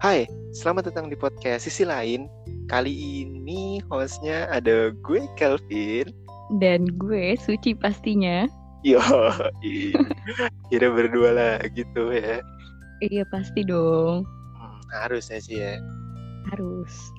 Hai, selamat datang di podcast Sisi Lain. Kali ini hostnya ada gue Kelvin. Dan gue Suci pastinya. Yo, kira berdua lah gitu ya. Iya pasti dong. Hmm, harusnya sih ya. Harus.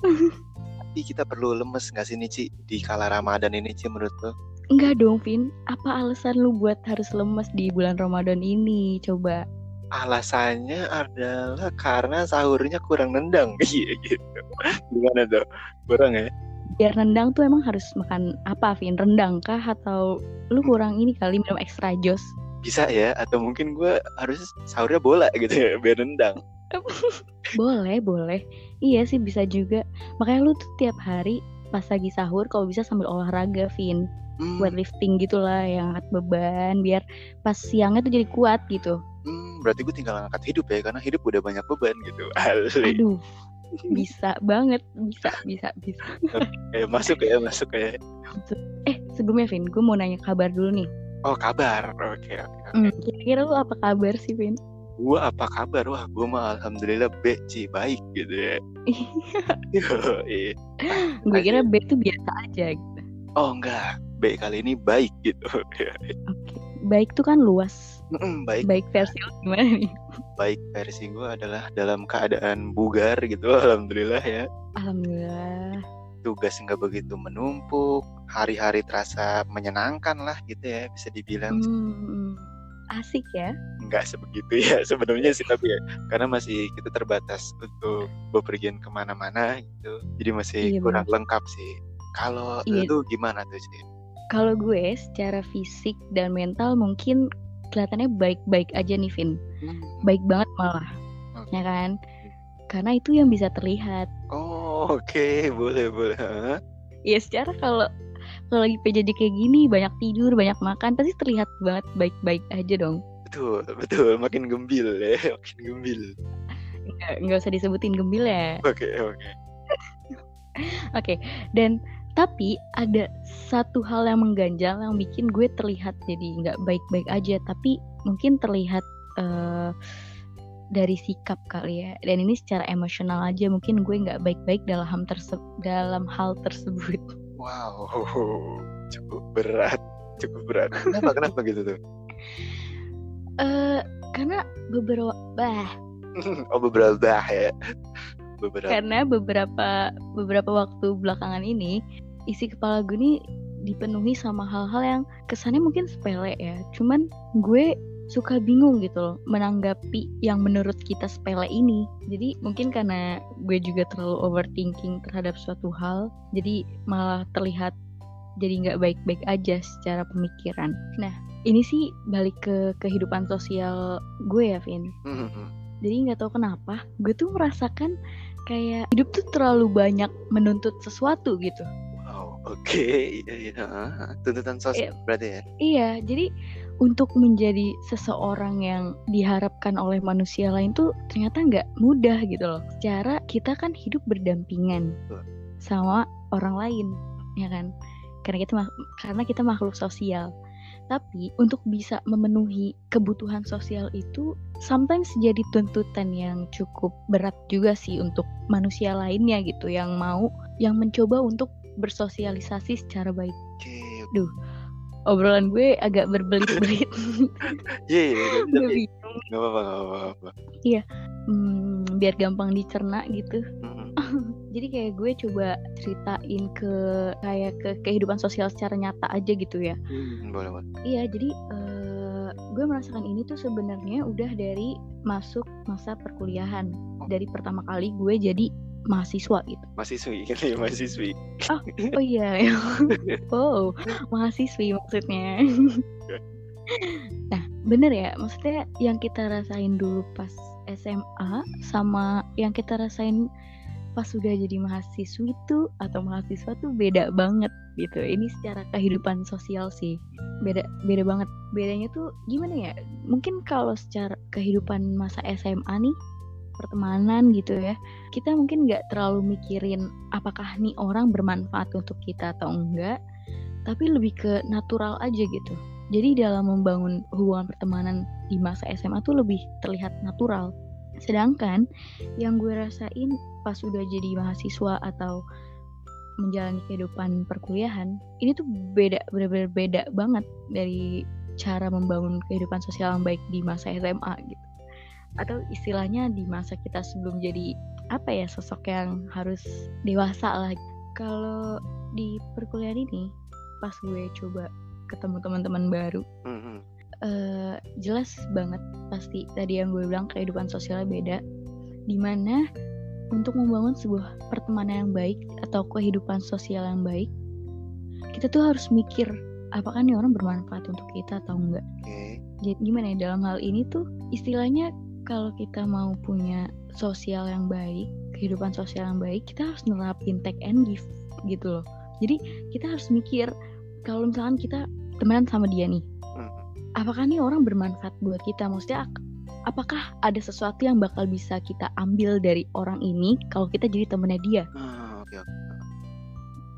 Tapi kita perlu lemes gak sih nih Ci di kala Ramadan ini Ci menurut lo? Enggak dong, Vin. Apa alasan lu buat harus lemes di bulan Ramadan ini? Coba. Alasannya adalah karena sahurnya kurang nendang. Iya gitu. Gimana tuh? Kurang ya? Biar rendang tuh emang harus makan apa, Vin? Rendang kah? Atau lu kurang ini kali minum ekstra jos? Bisa ya? Atau mungkin gue harus sahurnya bola gitu ya, biar nendang. boleh, boleh. Iya sih bisa juga. Makanya lu tuh tiap hari pas lagi sahur kalau bisa sambil olahraga, Vin. Hmm, Buat lifting gitulah yang angkat beban biar pas siangnya tuh jadi kuat gitu. Berarti gue tinggal angkat hidup ya, karena hidup udah banyak beban gitu. Asli. Aduh, bisa banget, bisa, bisa, bisa. Eh, masuk ya, masuk ya. Eh, sebelumnya Vin, gue mau nanya kabar dulu nih. Oh kabar, oke oke. oke. Hmm, kira-kira lu apa kabar sih, Vin? Gue apa kabar? Wah, gue mah alhamdulillah B, Ci, baik gitu ya. Gue kira B tuh biasa aja gitu. oh enggak, B kali ini baik gitu. Baik tuh kan luas. Mm-mm, baik, Baik versi gimana nih? baik versi gue adalah dalam keadaan bugar gitu, alhamdulillah ya. Alhamdulillah. Tugas nggak begitu menumpuk, hari-hari terasa menyenangkan lah gitu ya, bisa dibilang. Hmm, asik ya. nggak sebegitu ya sebenarnya sih tapi ya karena masih kita terbatas untuk bepergian ke mana-mana gitu jadi masih Iya, kurang lengkap sih kalau Iya. lu gimana tuh sih Kalau gue secara fisik dan mental mungkin kelihatannya baik-baik aja nih, Vin. Baik banget malah, Oke. ya kan? Karena itu yang bisa terlihat. oh oke boleh boleh Hah? Ya secara kalau kalau lagi PJJ kayak gini banyak tidur banyak makan pasti terlihat banget baik-baik aja dong betul betul makin gembil ya makin gembil nggak nggak usah disebutin gembil ya oke oke oke dan tapi ada satu hal yang mengganjal yang bikin gue terlihat jadi nggak baik-baik aja tapi mungkin terlihat eh, dari sikap kali ya. Dan ini secara emosional aja mungkin gue nggak baik-baik dalam hal dalam hal tersebut. Wow cukup berat cukup berat. Kenapa kenapa gitu tuh? Eh karena beberapa bah. Oh beberapa bah ya beberapa karena beberapa beberapa waktu belakangan ini isi kepala gue nih dipenuhi sama hal-hal yang kesannya mungkin sepele ya. Cuman gue suka bingung gitu loh menanggapi yang menurut kita sepele ini. Jadi mungkin karena gue juga terlalu overthinking terhadap suatu hal jadi malah terlihat jadi nggak baik-baik aja secara pemikiran. Nah ini sih balik ke kehidupan sosial gue ya Vin. Hmm, jadi nggak tahu kenapa gue tuh merasakan kayak hidup tuh terlalu banyak menuntut sesuatu gitu. Wow oke. Iya iya. Ah, tuntutan sosial berarti ya? Iya jadi untuk menjadi seseorang yang diharapkan oleh manusia lain tuh ternyata nggak mudah gitu loh. Secara kita kan hidup berdampingan Betul. sama orang lain ya kan? Karena kita karena kita makhluk sosial tapi untuk bisa memenuhi kebutuhan sosial itu sometimes jadi tuntutan yang cukup berat juga sih untuk manusia lainnya gitu yang mau yang mencoba untuk bersosialisasi secara baik. oke Obrolan gue agak berbelit-belit. iya iya iya, bingung. nggak apa-apa nggak apa-apa Hmm, biar gampang dicerna gitu. Hmm, Jadi kayak gue coba ceritain ke kayak ke kehidupan sosial secara nyata aja gitu ya. hmm, boleh boleh Iya, jadi eh, gue merasakan ini tuh sebenarnya udah dari masuk masa perkuliahan. Dari pertama kali gue jadi mahasiswa gitu. mahasiswi kan ya mahasiswi Oh iya, oh mahasiswi maksudnya. nah, bener ya, maksudnya yang kita rasain dulu pas SMA sama yang kita rasain pas sudah jadi mahasiswi itu atau mahasiswa tuh beda banget gitu. Ini secara kehidupan sosial sih beda beda banget. Bedanya tuh gimana ya? Mungkin kalau secara kehidupan masa SMA nih pertemanan gitu ya kita mungkin nggak terlalu mikirin apakah nih orang bermanfaat untuk kita atau enggak tapi lebih ke natural aja gitu jadi dalam membangun hubungan pertemanan di masa SMA tuh lebih terlihat natural sedangkan yang gue rasain pas udah jadi mahasiswa atau menjalani kehidupan perkuliahan ini tuh beda bener-bener beda banget dari cara membangun kehidupan sosial yang baik di masa SMA gitu atau istilahnya di masa kita sebelum jadi apa ya sosok yang harus dewasa lah kalau di perkuliahan ini pas gue coba ketemu teman-teman baru Mhm. Eh, jelas banget pasti tadi yang gue bilang kehidupan sosialnya beda di mana untuk membangun sebuah pertemanan yang baik atau kehidupan sosial yang baik kita tuh harus mikir apakah nih orang bermanfaat untuk kita atau enggak Oke. jadi gimana ya dalam hal ini tuh istilahnya kalau kita mau punya sosial yang baik kehidupan sosial yang baik kita harus nerapin take and give gitu loh jadi kita harus mikir kalau misalkan kita temenan sama dia nih. Apakah nih orang bermanfaat buat kita? Maksudnya ak- apakah ada sesuatu yang bakal bisa kita ambil dari orang ini kalau kita jadi temennya dia? Ah, oke.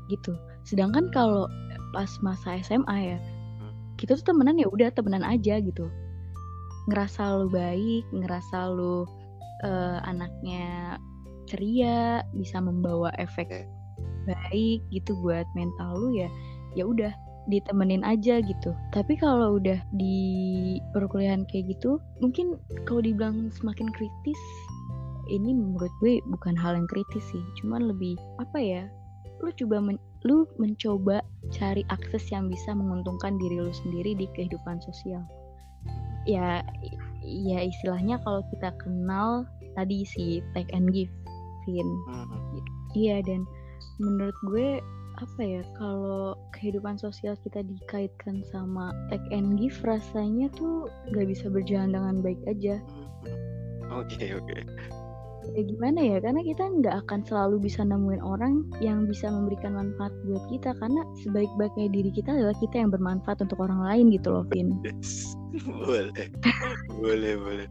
gitu. Sedangkan kalau pas masa SMA ya Hmm. kita tuh temenan ya udah temenan aja gitu. Ngerasa lu baik ngerasa lu eh, anaknya ceria bisa membawa efek baik gitu buat mental lu ya ya udah ditemenin aja gitu. Tapi kalau udah di perkuliahan kayak gitu mungkin kalau dibilang semakin kritis ini menurut gue bukan hal yang kritis sih. Cuman lebih apa ya lu coba men- lu mencoba cari akses yang bisa menguntungkan diri lu sendiri di kehidupan sosial. Ya ya istilahnya kalau kita kenal tadi si take and give Vin. Mhm. Iya dan menurut gue apa ya kalau kehidupan sosial kita dikaitkan sama take and give rasanya tuh gak bisa berjalan dengan baik aja. Mhm. Oke oke. Ya gimana ya karena kita nggak akan selalu bisa nemuin orang yang bisa memberikan manfaat buat kita karena sebaik-baiknya diri kita adalah kita yang bermanfaat untuk orang lain gitu loh Vin. Boleh boleh boleh.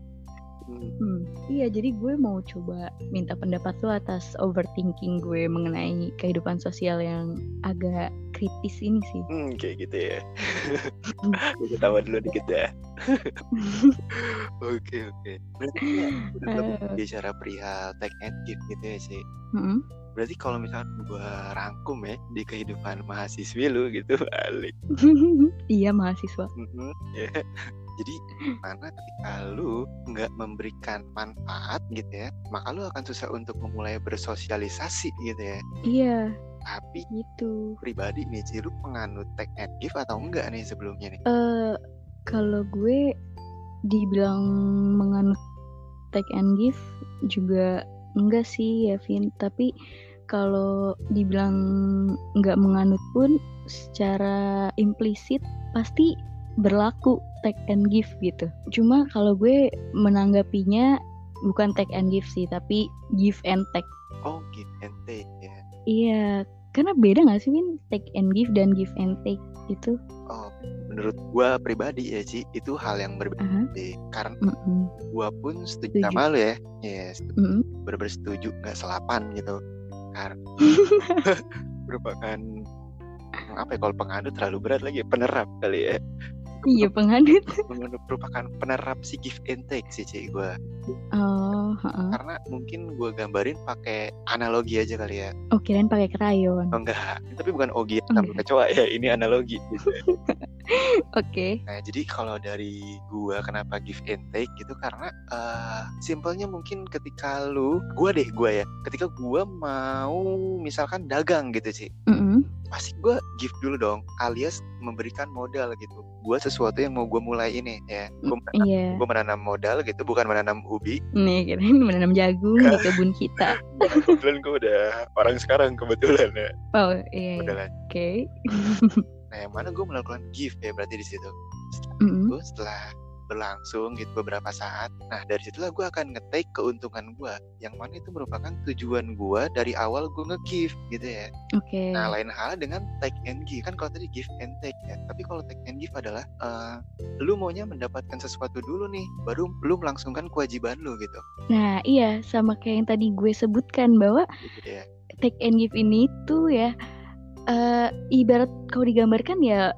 Hmm. Hmm, iya jadi gue mau coba minta pendapat lo atas overthinking gue mengenai kehidupan sosial yang agak kritis ini sih. Hmm, kayak gitu ya. Gue ketawa dulu dikit ya. Oke oke. Berarti ya, udah bicara perihal take and give gitu ya sih. Mm-mm. Berarti kalau misalnya gue rangkum ya di kehidupan mahasiswi lu gitu, alik. iya mahasiswa. Mhm, ya. Jadi mana ketika lu nggak memberikan manfaat gitu ya, maka lu akan susah untuk memulai bersosialisasi gitu ya. Iya Tapi gitu. pribadi nih, Ci, lu penganut take and give atau enggak nih sebelumnya nih? Eh kalau gue dibilang menganut take and give juga enggak sih ya Vin. Tapi kalau dibilang nggak menganut pun secara implisit pasti berlaku take and give gitu. Cuma kalau gue menanggapinya bukan take and give sih, tapi give and take. Oh, give and take ya. Iya, karena beda nggak sih Vin? Take and give dan give and take gitu. Oh, menurut gua pribadi ya, Ci, itu hal yang berbeda. Aha. deh. Karena Mm-mm. gua pun setuju Setuju. sama lu ya. Yes, Mm-mm. bener-bener setuju nggak selapan gitu. Karena merupakan apa ya kalau penganut terlalu berat lagi penerap kali ya Iya penganut. merupakan penerap si give and take sih Ci gua Oh, heeh. karena mungkin gua gambarin pakai analogi aja kali ya Oh kirain pakai krayon. oh enggak tapi bukan ogi Oh, sama enggak. kecoa ya ini analogi gitu Oke. Nah, jadi kalau dari gua kenapa give and take gitu karena eh simpelnya mungkin ketika lu gua deh gua ya, ketika gua mau misalkan dagang gitu sih, Mm-mm. pasti gua give dulu dong, alias memberikan modal gitu. Buat sesuatu yang mau gua mulai ini ya. Gua menanam, Iya. gua menanam modal gitu, bukan menanam ubi. Nih kirain menanam jagung di kebun kita. Kebetulan gua udah orang sekarang kebetulan ya. Oh iya. iya. Udah lah. Nah, yang mana gua melakukan give ya berarti di situ. Mm-mm. itu setelah berlangsung gitu beberapa saat nah dari situlah gue akan nge-take keuntungan gue yang mana itu merupakan tujuan gue dari awal gue nge-give gitu ya Oke. nah lain hal dengan take and give kan kalau tadi give and take ya tapi kalau take and give adalah eh, lu maunya mendapatkan sesuatu dulu nih baru lu melangsungkan kewajiban lu gitu Nah iya sama kayak yang tadi gue sebutkan bahwa gitu ya take and give ini tuh ya eh ibarat kalau digambarkan ya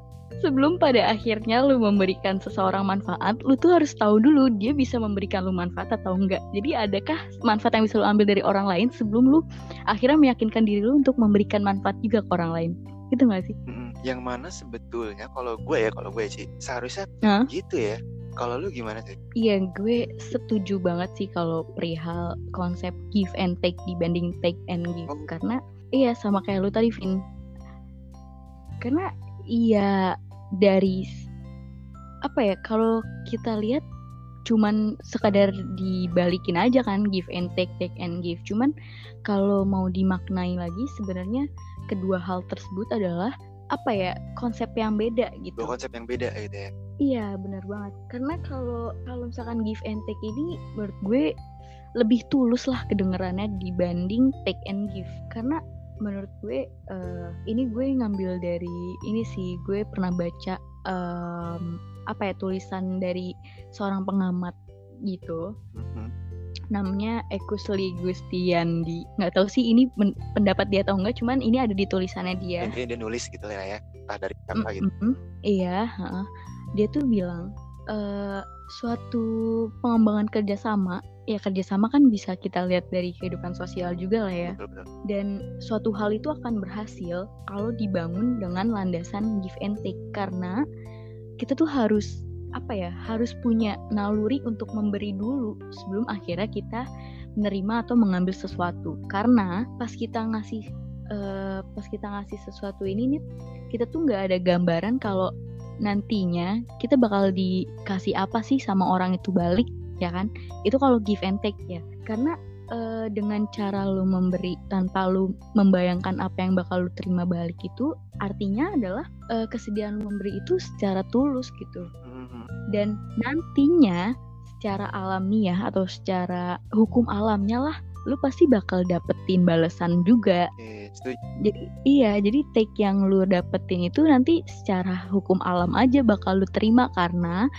sebelum pada akhirnya lu memberikan seseorang manfaat, lu tuh harus tahu dulu dia bisa memberikan lu manfaat atau enggak. Jadi adakah manfaat yang bisa lu ambil dari orang lain sebelum lu akhirnya meyakinkan diri lu untuk memberikan manfaat juga ke orang lain. Gitu gak sih? Yang mana sebetulnya kalau gue ya, kalau gue sih seharusnya Hah? gitu ya. Kalau lu gimana sih? Iya, gue setuju banget sih kalau perihal konsep give and take dibanding take and give. Oh. Karena iya sama kayak lu tadi, Vin. Karena iya dari apa ya kalau kita lihat cuman sekadar dibalikin aja kan give and take take and give cuman kalau mau dimaknai lagi sebenarnya kedua hal tersebut adalah apa ya konsep yang beda gitu Dua konsep yang beda gitu ya. Iya benar banget. Karena kalau kalau misalkan give and take ini menurut gue lebih tulus lah kedengarannya dibanding take and give. Karena menurut gue eh, ini gue ngambil dari ini sih gue pernah baca em, apa ya tulisan dari seorang pengamat gitu Mhm. namanya Ekusli Gustiandi nggak tahu sih ini men- pendapat dia atau enggak cuman ini ada di tulisannya dia Intinya dia nulis gitu lah ya. Entah dari apa gitu. Mm-mm, Iya, heeh. dia tuh bilang eh suatu pengembangan kerjasama, ya kerjasama kan bisa kita lihat dari kehidupan sosial juga lah ya. Betul betul. Dan suatu hal itu akan berhasil kalau dibangun dengan landasan give and take karena kita tuh harus apa ya, harus punya naluri untuk memberi dulu sebelum akhirnya kita menerima atau mengambil sesuatu. Karena pas kita ngasih eh, pas kita ngasih sesuatu ini nih kita tuh nggak ada gambaran kalau nantinya kita bakal dikasih apa sih sama orang itu balik ya kan? Itu kalau give and take ya. Karena eh, dengan cara lu memberi tanpa lu membayangkan apa yang bakal lu terima balik itu artinya adalah eh, kesediaan lu memberi itu secara tulus gitu. Mhm. dan nantinya secara alamiah atau secara hukum alamnya lah lu pasti bakal dapetin balasan juga setuju. jadi iya jadi take yang lu dapetin itu nanti secara hukum alam aja bakal lu terima karena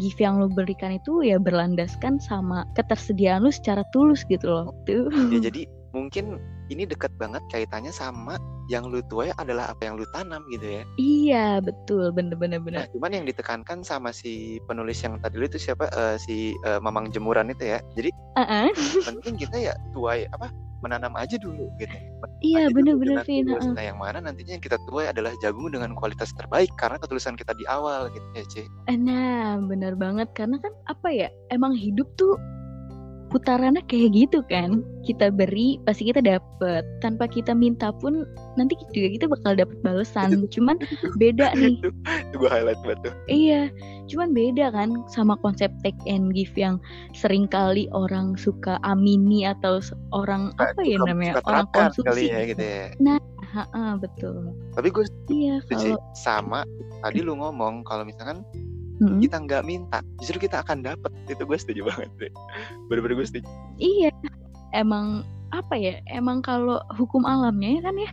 gift yang lu berikan itu ya berlandaskan sama ketersediaan lu secara tulus gitu loh tuh Ya jadi mungkin ini dekat banget kaitannya sama yang lu tuai adalah apa yang lu tanam gitu ya. iya betul bener-bener Nah, bener cuman yang ditekankan sama si penulis yang tadi lu itu siapa? Eh, si eh, Mamang Jemuran itu ya. Jadi ah. penting kita ya tuai apa? menanam aja dulu gitu. Menanam iya bener-bener Vin ah. Nah, yang mana nantinya yang kita tuai adalah jagung dengan kualitas terbaik karena ketulusan kita di awal gitu ya, Ci. nah bener banget karena kan apa ya emang hidup tuh putarannya kayak gitu kan kita beri pasti kita dapet tanpa kita minta pun nanti juga kita bakal dapet balasan cuman beda nih gue highlight banget tuh. Iya, cuman beda kan sama konsep take and give yang sering kali orang suka amini atau orang apa ya namanya orang konsumsi. kali ya gitu ya. Ha-ha, betul. Tapi gue Iya kalau sama tadi lu ngomong kalau misalkan Mm, kita nggak minta justru kita akan dapet. Itu gue setuju banget deh bener-bener gue setuju. Iya emang apa ya emang kalau hukum alamnya ya kan ya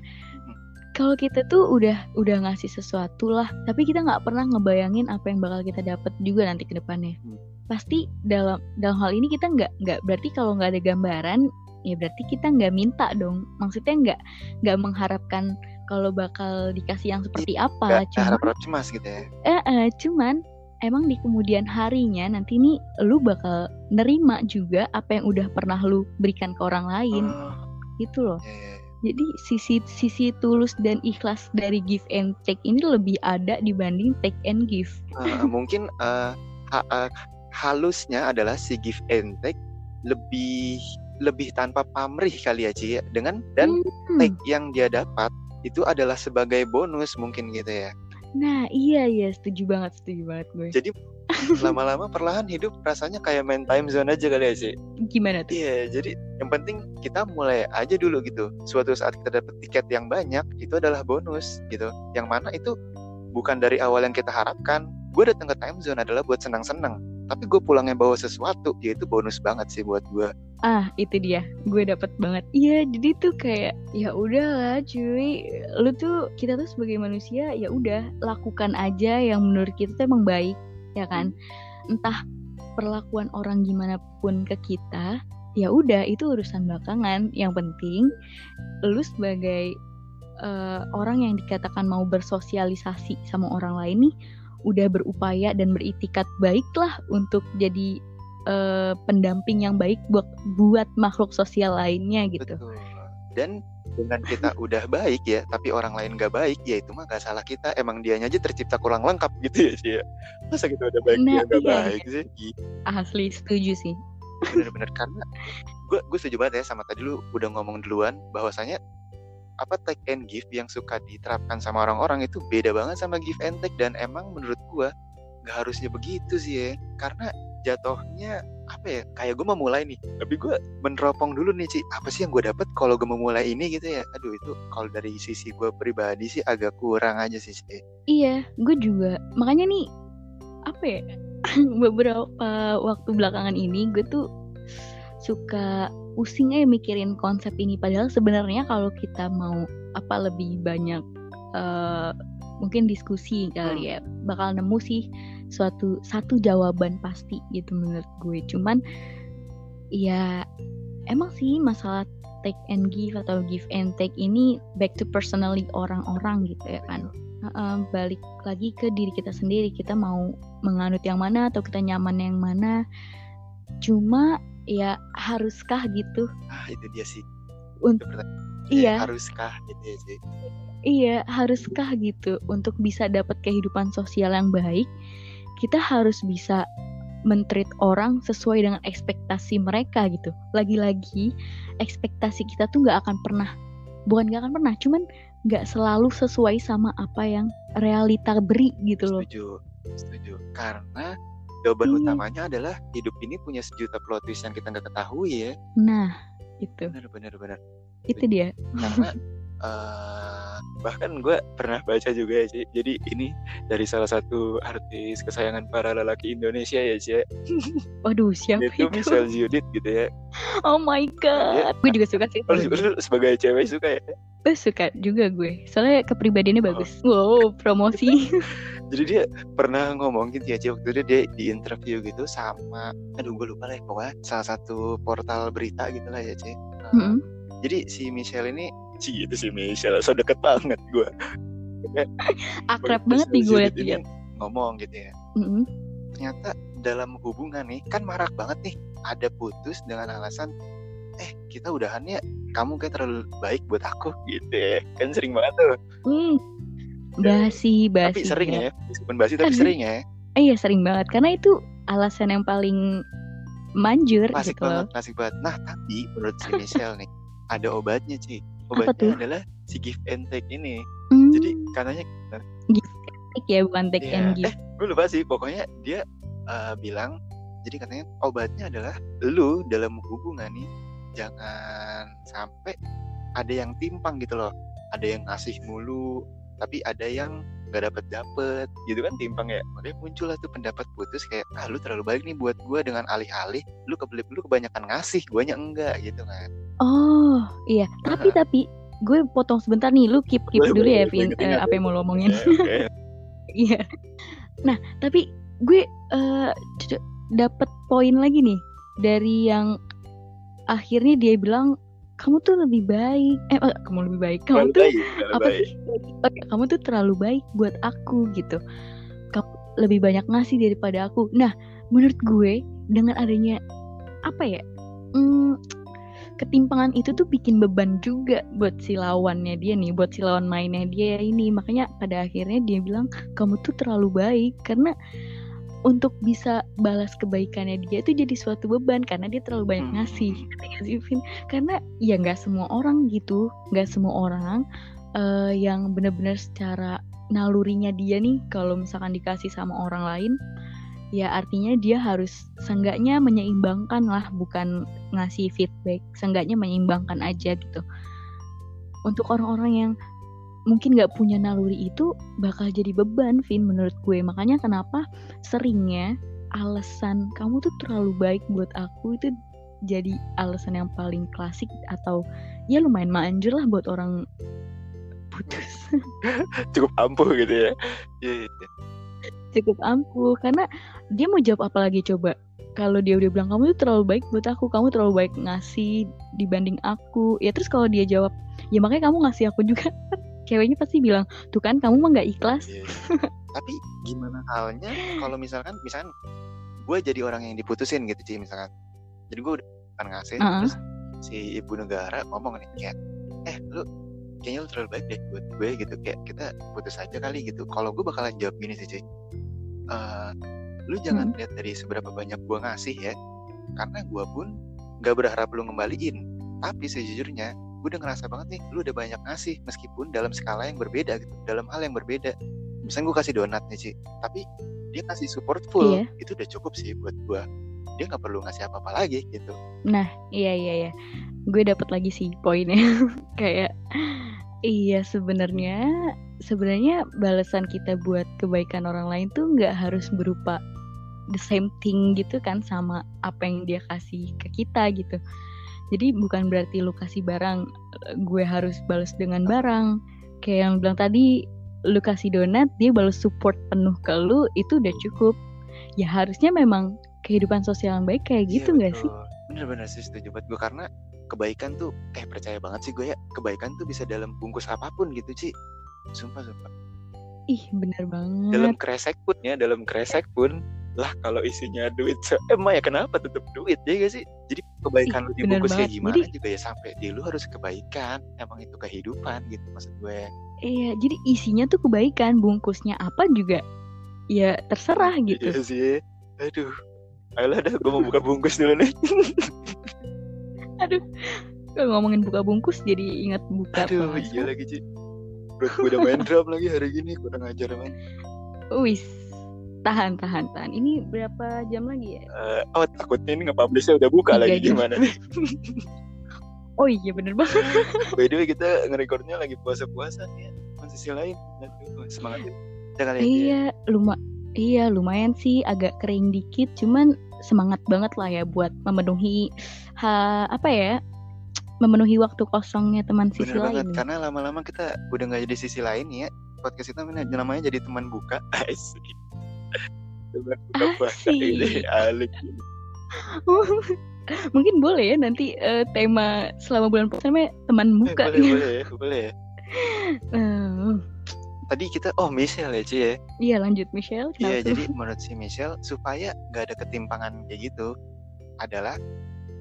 kalau kita tuh udah udah ngasih sesuatu lah tapi kita nggak pernah ngebayangin apa yang bakal kita dapat juga nanti ke depannya. Hmm. pasti dalam dalam hal ini kita nggak nggak berarti kalau nggak ada gambaran ya berarti kita nggak minta dong. Maksudnya nggak nggak mengharapkan kalau bakal dikasih yang seperti apa nggak cuman harap-harap cemas gitu ya. Eh, eh, cuman emang di kemudian harinya nanti nih lu bakal nerima juga apa yang udah pernah lu berikan ke orang lain Oh, gitu loh iya, iya. jadi sisi sisi tulus dan ikhlas dari give and take ini lebih ada dibanding take and give Eh, mungkin eh, ha- eh, halusnya adalah si give and take lebih lebih tanpa pamrih kali ya Ci ya. dengan dan Hmm. take yang dia dapat itu adalah sebagai bonus mungkin gitu ya nah iya iya setuju banget setuju banget gue jadi lama-lama perlahan hidup rasanya kayak main time zone aja kali ya sih gimana tuh Iya, jadi yang penting kita mulai aja dulu gitu. Suatu saat kita dapat tiket yang banyak, itu adalah bonus gitu. Yang mana itu bukan dari awal yang kita harapkan. Gue datang ke time zone adalah buat senang-senang. Tapi gue pulangnya bawa sesuatu, ya itu bonus banget sih buat gue. ah itu dia. Gue dapet banget. Iya jadi tuh kayak ya udahlah cuy. Lu tuh kita tuh sebagai manusia ya udah lakukan aja yang menurut kita tuh emang baik ya kan? Entah perlakuan orang gimana pun ke kita ya udah itu urusan belakangan. Yang penting lu sebagai uh, orang yang dikatakan mau bersosialisasi sama orang lain nih udah berupaya dan beritikat baiklah untuk jadi uh, pendamping yang baik buat buat makhluk sosial lainnya gitu. Betul. Dan dengan kita udah baik ya, tapi orang lain gak baik, ya itu mah gak salah kita. Emang dianya aja tercipta kurang lengkap gitu ya sih ya. Masa kita udah baik nah, dia gak iya, baik iya. sih? Asli setuju sih. Bener-bener karena gue gue setuju banget ya sama tadi lu udah ngomong duluan bahwasanya apa take and give yang suka diterapkan sama orang-orang itu beda banget sama give and take. Dan emang menurut gue gak harusnya begitu sih ya. Karena jatuhnya apa ya kayak gue mulai nih. Tapi gue meneropong dulu nih Ci. Apa sih yang gue dapet kalau gue mulai ini gitu ya? Aduh itu kalau dari sisi gue pribadi sih agak kurang aja sih Ci. Iya gue juga. Makanya nih apa ya beberapa waktu belakangan ini gue tuh suka pusing aja mikirin konsep ini. Padahal sebenarnya kalau kita mau apa lebih banyak uh, mungkin diskusi kali hmm. ya bakal nemu sih suatu satu jawaban pasti gitu menurut gue. Cuman ya emang sih masalah take and give atau give and take ini back to personally orang-orang gitu ya kan. Uh, balik lagi ke diri kita sendiri. Kita mau menganut yang mana atau kita nyaman yang mana. Cuma ya haruskah? gitu. Ah itu dia sih. Untuk iya. Haruskah? gitu ya sih. Iya haruskah? gitu. Untuk bisa dapat kehidupan sosial yang baik kita harus bisa mentreat orang sesuai dengan ekspektasi mereka gitu. Lagi-lagi ekspektasi kita tuh nggak akan pernah, bukan nggak akan pernah, cuman nggak selalu sesuai sama apa yang realita beri gitu loh. Setuju, setuju. Karena jawaban iya. utamanya adalah hidup ini punya sejuta plot twist yang kita nggak ketahui ya. Nah, itu. Benar, benar, benar. Itu dia. Karena uh, bahkan gue pernah baca juga ya Ci. jadi ini dari salah satu artis kesayangan para lelaki Indonesia ya Ci waduh siapa itu, itu? Michelle Judith gitu ya oh my god ya. gue juga suka sih oh, lu sebagai cewek suka ya gue suka juga gue soalnya kepribadiannya oh. bagus wow promosi jadi dia pernah ngomong gitu ya Ci waktu itu dia di interview gitu sama aduh gue lupa lah ya pokoknya salah satu portal berita gitu lah ya Ci mm -hmm. jadi si Michelle ini sih gitu sih Michelle. So deket banget gue akrab banget nih gue liat ngomong gitu ya. Mm-hmm. ternyata dalam hubungan nih kan marak banget nih ada putus dengan alasan eh kita udahannya kamu kayak terlalu baik buat aku gitu ya. Kan sering banget tuh. Mm. basi basi tapi sering ya, ya meskipun basi tapi sering ya. Eh, iya sering banget. Karena itu alasan yang paling manjur asik gitu banget asik banget. Nah tapi menurut si Michelle nih ada obatnya sih obatnya adalah si give and take ini. Hmm. jadi katanya give and take ya bukan take ya, and give eh gue lupa sih pokoknya dia uh, bilang jadi katanya obatnya adalah lu dalam hubungan nih jangan sampai ada yang timpang gitu loh. Ada yang ngasih mulu tapi ada yang nggak dapet dapet gitu kan timpang ya. Makanya muncullah tuh pendapat putus kayak ah lu terlalu baik nih buat gue dengan alih-alih lu kebelit lu kebanyakan ngasih guanya enggak gitu kan oh iya. Tapi tapi gue potong sebentar nih. Lu keep keep dulu ya Vin uh, apa yang mau lo omongin. Iya. Nah tapi gue uh, dapet poin lagi nih dari yang akhirnya dia bilang kamu tuh lebih baik. Eh oh, kamu lebih baik kamu tuh baik, apa baik. sih kamu tuh terlalu baik buat aku gitu. Kamu lebih banyak ngasih daripada aku. Nah menurut gue dengan adanya apa ya hmm, ketimpangan itu tuh bikin beban juga buat si lawannya dia nih buat si lawan mainnya dia ini makanya pada akhirnya dia bilang kamu tuh terlalu baik karena untuk bisa balas kebaikannya dia itu jadi suatu beban karena dia terlalu banyak hmm. ngasih hmm. karena ya nggak semua orang gitu nggak semua orang uh, yang benar-benar secara nalurinya dia nih kalau misalkan dikasih sama orang lain ya artinya dia harus seenggaknya menyeimbangkan lah bukan ngasih feedback seenggaknya menyeimbangkan aja gitu untuk orang-orang yang mungkin nggak punya naluri itu bakal jadi beban, Vin menurut gue. Makanya kenapa seringnya alasan kamu tuh terlalu baik buat aku itu jadi alasan yang paling klasik atau ya lumayan manjur lah buat orang putus. Cukup ampuh gitu ya. Yeah, yeah. Cukup ampuh karena dia mau jawab apa lagi coba? Kalau dia udah bilang kamu tuh terlalu baik buat aku, kamu terlalu baik ngasih dibanding aku. Ya terus kalau dia jawab, ya makanya kamu ngasih aku juga ceweknya pasti bilang tuh kan kamu mah nggak ikhlas Iya, iya. tapi gimana halnya kalau misalkan misalkan gue jadi orang yang diputusin gitu sih misalkan jadi gue udah kan ngasih Uh-uh. terus si ibu negara ngomong nih kayak eh lu kayaknya lu terlalu baik deh buat gue gitu kayak kita putus aja kali gitu kalau gue bakalan jawab gini sih cuy Eh, lu jangan lihat dari seberapa banyak gue ngasih ya karena gue pun gak berharap lu ngembaliin tapi sejujurnya gue udah ngerasa banget nih lu udah banyak ngasih meskipun dalam skala yang berbeda gitu dalam hal yang berbeda misalnya gue kasih donat nih Ci tapi dia kasih support full Iya. itu udah cukup sih buat gue dia nggak perlu ngasih apa-apa lagi gitu Nah, iya iya iya. Gue dapat lagi sih poinnya. Kayak iya sebenarnya sebenarnya balasan kita buat kebaikan orang lain tuh nggak harus berupa the same thing gitu kan sama apa yang dia kasih ke kita gitu. Jadi bukan berarti lu kasih barang gue harus balas dengan barang. Kayak yang bilang tadi lu kasih donat dia balas support penuh ke lu itu udah cukup. Ya harusnya memang kehidupan sosial yang baik kayak gitu nggak sih? Iya, bener-bener sih setuju buat gue karena kebaikan tuh eh percaya banget sih gue ya kebaikan tuh bisa dalam bungkus apa pun gitu Ci. Sumpah sumpah. Ih, bener banget. dalam kresek pun ya dalam kresek pun lah kalau isinya duit emang ya kenapa tetap duit ya gak sih? Jadi kebaikan lu Ih, bener dibungkus kayak gimana Jadi- juga ya sampai di lu harus kebaikan. Emang itu kehidupan gitu maksud gue. Iya, jadi isinya tuh kebaikan, bungkusnya apa juga ya terserah gitu. iya sih. Aduh ayolah dah gue mau buka bungkus dulu nih Aduh, kalau ngomongin buka bungkus jadi ingat buka aduh puasa. iya lagi Ci Perut gue udah main drum lagi hari gini kurang ajar banget Wis, tahan, tahan, tahan. Ini berapa jam lagi ya? Eh, oh takutnya ini nge-publishnya udah buka Tiga lagi jam. gimana nih Oh iya bener banget. by the way kita ngerekordnya lagi puasa-puasa nih ya. Konsisi lain semangat ya Kita kali ya. iya, luma iya lumayan sih agak kering dikit, cuman semangat banget lah ya buat memenuhi ha, apa ya? memenuhi waktu kosongnya teman sisi Bener banget lain. karena lama-lama kita udah nggak jadi sisi lain ya podcast kita namanya namanya jadi teman buka asik teman buka puasa Asik. ini alik Mungkin boleh ya nanti eh, tema selama bulan puasa namanya teman Eh, buka. boleh boleh ya boleh ya Eh, tadi kita oh Michelle ya Ci ya? Iya lanjut Michelle. iya jadi menurut si Michelle supaya nggak ada ketimpangan kayak gitu adalah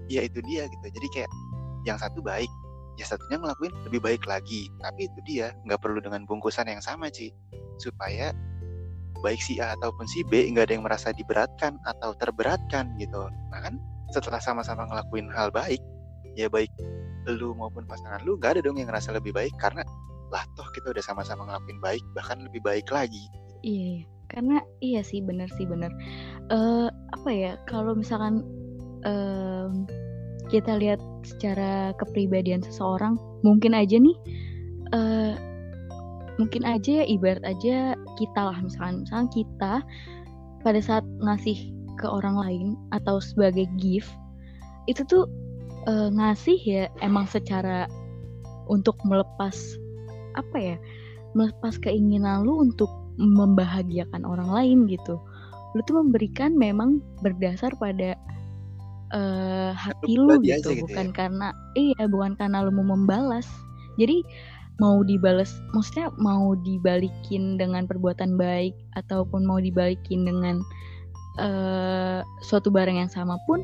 ya itu dia gitu. Jadi kayak yang satu baik ya satunya ngelakuin lebih baik lagi. Tapi itu dia nggak perlu dengan bungkusan yang sama Ci. Supaya baik si A ataupun si B nggak ada yang merasa diberatkan atau terberatkan gitu. Nah kan setelah sama-sama ngelakuin hal baik ya baik lu maupun pasangan lu nggak ada dong yang ngerasa lebih baik karena lah toh kita udah sama-sama ngelakuin baik bahkan lebih baik lagi Iya, iya. karena iya sih benar sih benar. Eh apa ya kalau misalkan em, kita lihat secara kepribadian seseorang, mungkin aja nih, eh mungkin aja ya ibarat aja kita lah misalkan, misalkan kita pada saat ngasih ke orang lain atau sebagai gift itu tuh eh, ngasih ya emang secara untuk melepas apa ya melepas keinginan lu untuk membahagiakan orang lain gitu. Lu tuh memberikan memang berdasar pada eh, hati lu gitu gitu bukan karena iya bukan karena lu mau membalas. Jadi mau dibales maksudnya mau dibalikin dengan perbuatan baik ataupun mau dibalikin dengan eh, suatu barang yang sama pun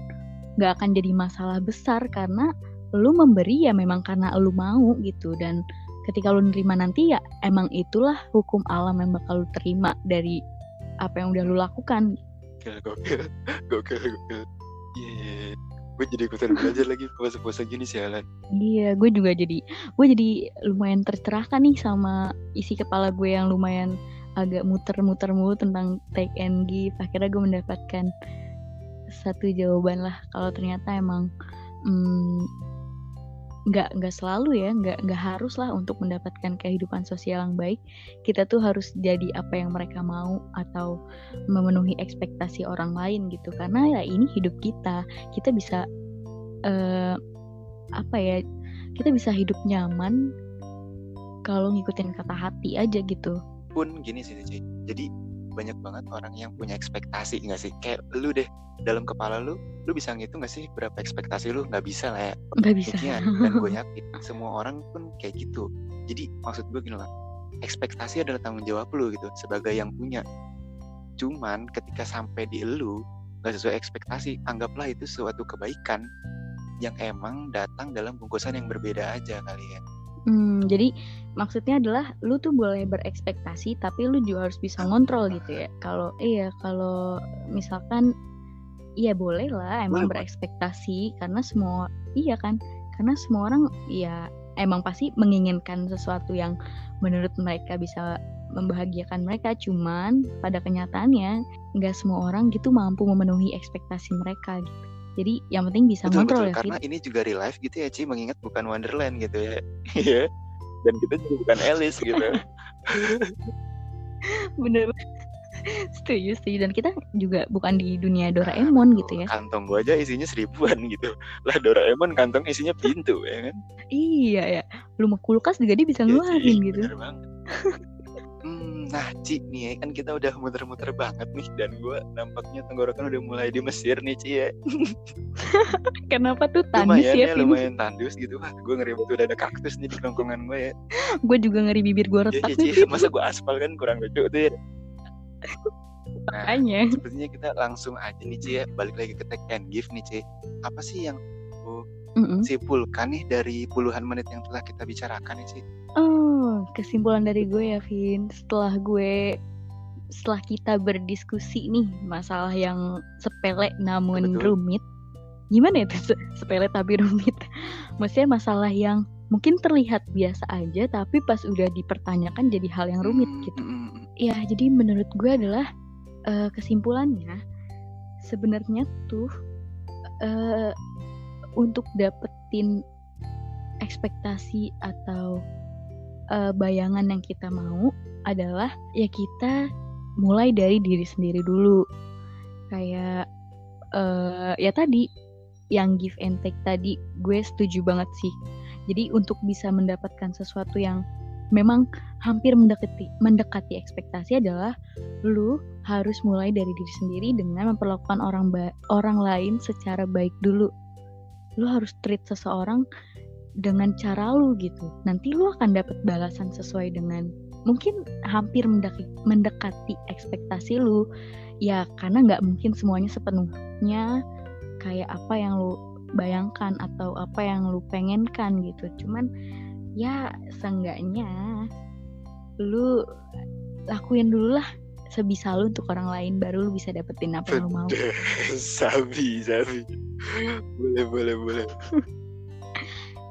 nggak akan jadi masalah besar karena lu memberi ya memang karena lu mau gitu. Dan ketika lu nerima nanti ya emang itulah hukum alam yang bakal lu terima dari apa yang udah lu lakukan Gokil, gokil, gokil, gokil. Iya, iya, iya. gue jadi ikutan belajar lagi puasa-puasa gini sialan. iya gue juga jadi gue jadi lumayan tercerahkan nih sama isi kepala gue yang lumayan agak muter-muter mulu tentang take and give akhirnya gue mendapatkan satu jawaban lah kalau ternyata emang mm, nggak nggak selalu ya nggak nggak harus lah untuk mendapatkan kehidupan sosial yang baik. Kita tuh harus jadi apa yang mereka mau atau memenuhi ekspektasi orang lain gitu. Karena ya ini hidup kita. Kita bisa eh, apa ya kita bisa hidup nyaman kalau ngikutin kata hati aja gitu. Pun gini sih. Jadi banyak banget orang yang punya ekspektasi nggak sih? Kayak lu deh, dalam kepala lu lu bisa ngitung gak sih berapa ekspektasi lu? Nggak bisa lah ya. Nggak bisa. Mungkin, dan gue yakin semua orang pun kayak gitu. Jadi maksud gue gini lah ekspektasi adalah tanggung jawab lu gitu sebagai yang punya. Cuman ketika sampai di lu nggak sesuai ekspektasi anggaplah itu suatu kebaikan yang emang datang dalam bungkusan yang berbeda aja kali ya Hmm, jadi maksudnya adalah lu tuh boleh berekspektasi tapi lu juga harus bisa ngontrol gitu ya. Kalau iya kalau misalkan iya boleh lah emang Boleh, berekspektasi karena semua iya kan karena semua orang ya emang pasti menginginkan sesuatu yang menurut mereka bisa membahagiakan mereka cuman pada kenyataannya nggak semua orang gitu mampu memenuhi ekspektasi mereka gitu. Jadi yang penting bisa betul ngontrol betul. ya karena Fit. ini juga real life gitu ya Ci mengingat bukan Wonderland gitu ya. Iya. Dan kita juga bukan Alice gitu. Bener. Setuju setuju. Dan kita juga bukan di dunia Doraemon Nah, gitu ya. kantong gua aja isinya seribuan gitu. Lah Doraemon kantong isinya pintu ya kan? Iya ya. Lu mau kulkas juga dia bisa Iya, ngeluarin gitu. bener banget nah Ci nih ya, kan kita udah muter-muter banget nih dan gua nampaknya tenggorokan udah mulai di Mesir nih Ci ya. Kenapa tuh tandus lumayan ya, ya, Vin? lumayan tandus gitu. Wah gue ngeri betul ada kaktus nih di kerongkongan gue ya. Gue juga ngeri bibir gue ya, retak ya, nih, Ci, masa gue aspal kan kurang lucu tuh ya. Nah Makanya. sepertinya kita langsung aja nih Ci ya. Balik lagi ke take and give nih Ci. Apa sih yang Mm-mm. simpulkan nih dari puluhan menit yang telah kita bicarakan nih Ci Oh, kesimpulan dari gue ya, Vin. Setelah gue setelah kita berdiskusi nih masalah yang sepele namun Betul. rumit. Gimana ya tuh se- sepele tapi rumit? Maksudnya masalah yang mungkin terlihat biasa aja tapi pas udah dipertanyakan jadi hal yang rumit Hmm, gitu. hmm, hmm, hmm. Ya, jadi menurut gue adalah eh, kesimpulannya sebenarnya tuh eh, untuk dapetin ekspektasi atau eh, bayangan yang kita mau adalah ya kita mulai dari diri sendiri dulu. Kayak eh, ya tadi yang give and take tadi gue setuju banget sih. Jadi untuk bisa mendapatkan sesuatu yang memang hampir mendekati mendekati ekspektasi adalah lu harus mulai dari diri sendiri dengan memperlakukan orang orang lain secara baik dulu. Lu harus treat seseorang dengan cara lu gitu. Nanti lu akan dapat balasan sesuai dengan mungkin hampir mendaki- mendekati ekspektasi lu. Ya karena nggak mungkin semuanya sepenuhnya kayak apa yang lu bayangkan atau apa yang lu pengenkan gitu. Cuman ya seenggaknya lu lakuin dulu lah sebisa lu untuk orang lain baru lu bisa dapetin apa yang lu mau. sabi sabi boleh boleh boleh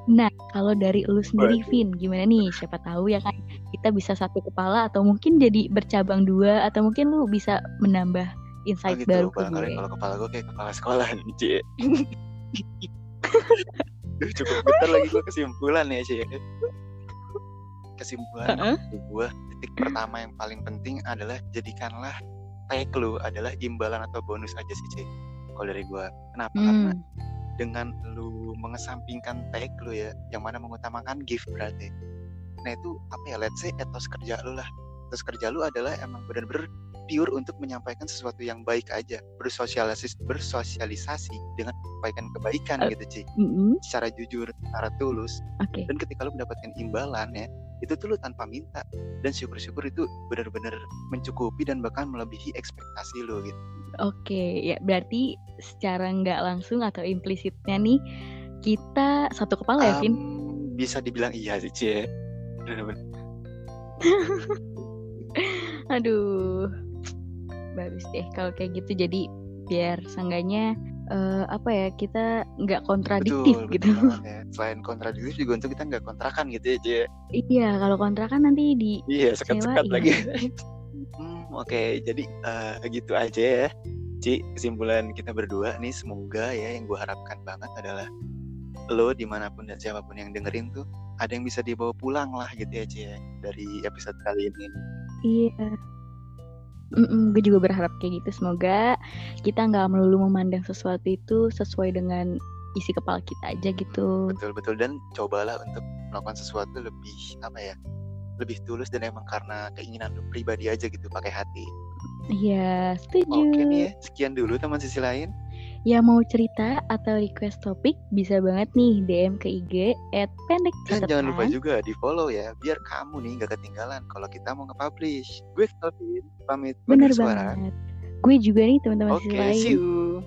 Nah, kalau dari lu sendiri. Vin, gimana nih? Siapa tahu ya kan kita bisa satu kepala atau mungkin jadi bercabang dua atau mungkin lu bisa menambah oh insight gitu baru ke gue. kalau kepala gue kayak kepala sekolah nih Ci Duh, cukup bentar lagi gue kesimpulan ya Ci kesimpulan Heeh. gue titik pertama yang paling penting adalah jadikanlah tag lu adalah imbalan atau bonus aja sih Ci kalau dari gue kenapa? Karena Hmm, dengan lu mengesampingkan tag lu ya yang mana mengutamakan gift berarti. Nah itu apa ya? Let's say etos kerja lu lah. Etos kerja lu adalah emang benar-benar pure untuk menyampaikan sesuatu yang baik aja. Bersosialisasi bersosialisasi dengan menyampaikan kebaikan Eh. gitu Ci mm-mm, secara jujur secara tulus. Oke. dan ketika lu mendapatkan imbalan ya itu tuh lu tanpa minta dan syukur-syukur itu benar-benar mencukupi dan bahkan melebihi ekspektasi lu gitu Oke, ya berarti secara nggak langsung atau implisitnya nih kita satu kepala ya, Vin? Em, bisa dibilang iya sih Ci Bener-bener. Aduh, bagus deh kalau kayak gitu. Jadi biar seenggaknya eh, apa ya kita nggak kontradiktif betul, gitu. betul banget ya. Selain kontradiktif juga untuk kita nggak kontrakan gitu ya, Ci. Iya, kalau kontrakan nanti di Iya, sekat-sekat Sewain. lagi. hmm, oke. Jadi eh, gitu aja ya. Ci, kesimpulan kita berdua nih semoga ya yang gue harapkan banget adalah lo di mana pun dan siapa pun yang dengerin tuh ada yang bisa dibawa pulang lah gitu ya Ci ya dari episode kali ini. Iya. Mm-mm, gue juga berharap kayak gitu. Semoga kita nggak melulu memandang sesuatu itu sesuai dengan isi kepala kita aja gitu. Betul betul dan cobalah untuk melakukan sesuatu lebih apa ya? lebih tulus dan emang karena keinginan pribadi aja gitu pakai hati. Iya, setuju. Oke nih ya, sekian dulu teman sisi lain. Yang mau cerita atau request topik bisa banget nih DM ke IG at pendek Dan jangan lupa juga di follow ya, biar kamu nih gak ketinggalan kalau kita mau nge-publish. Gue Kelvin, pamit Bener banget. Gue juga nih teman-teman Oke, okay, see you.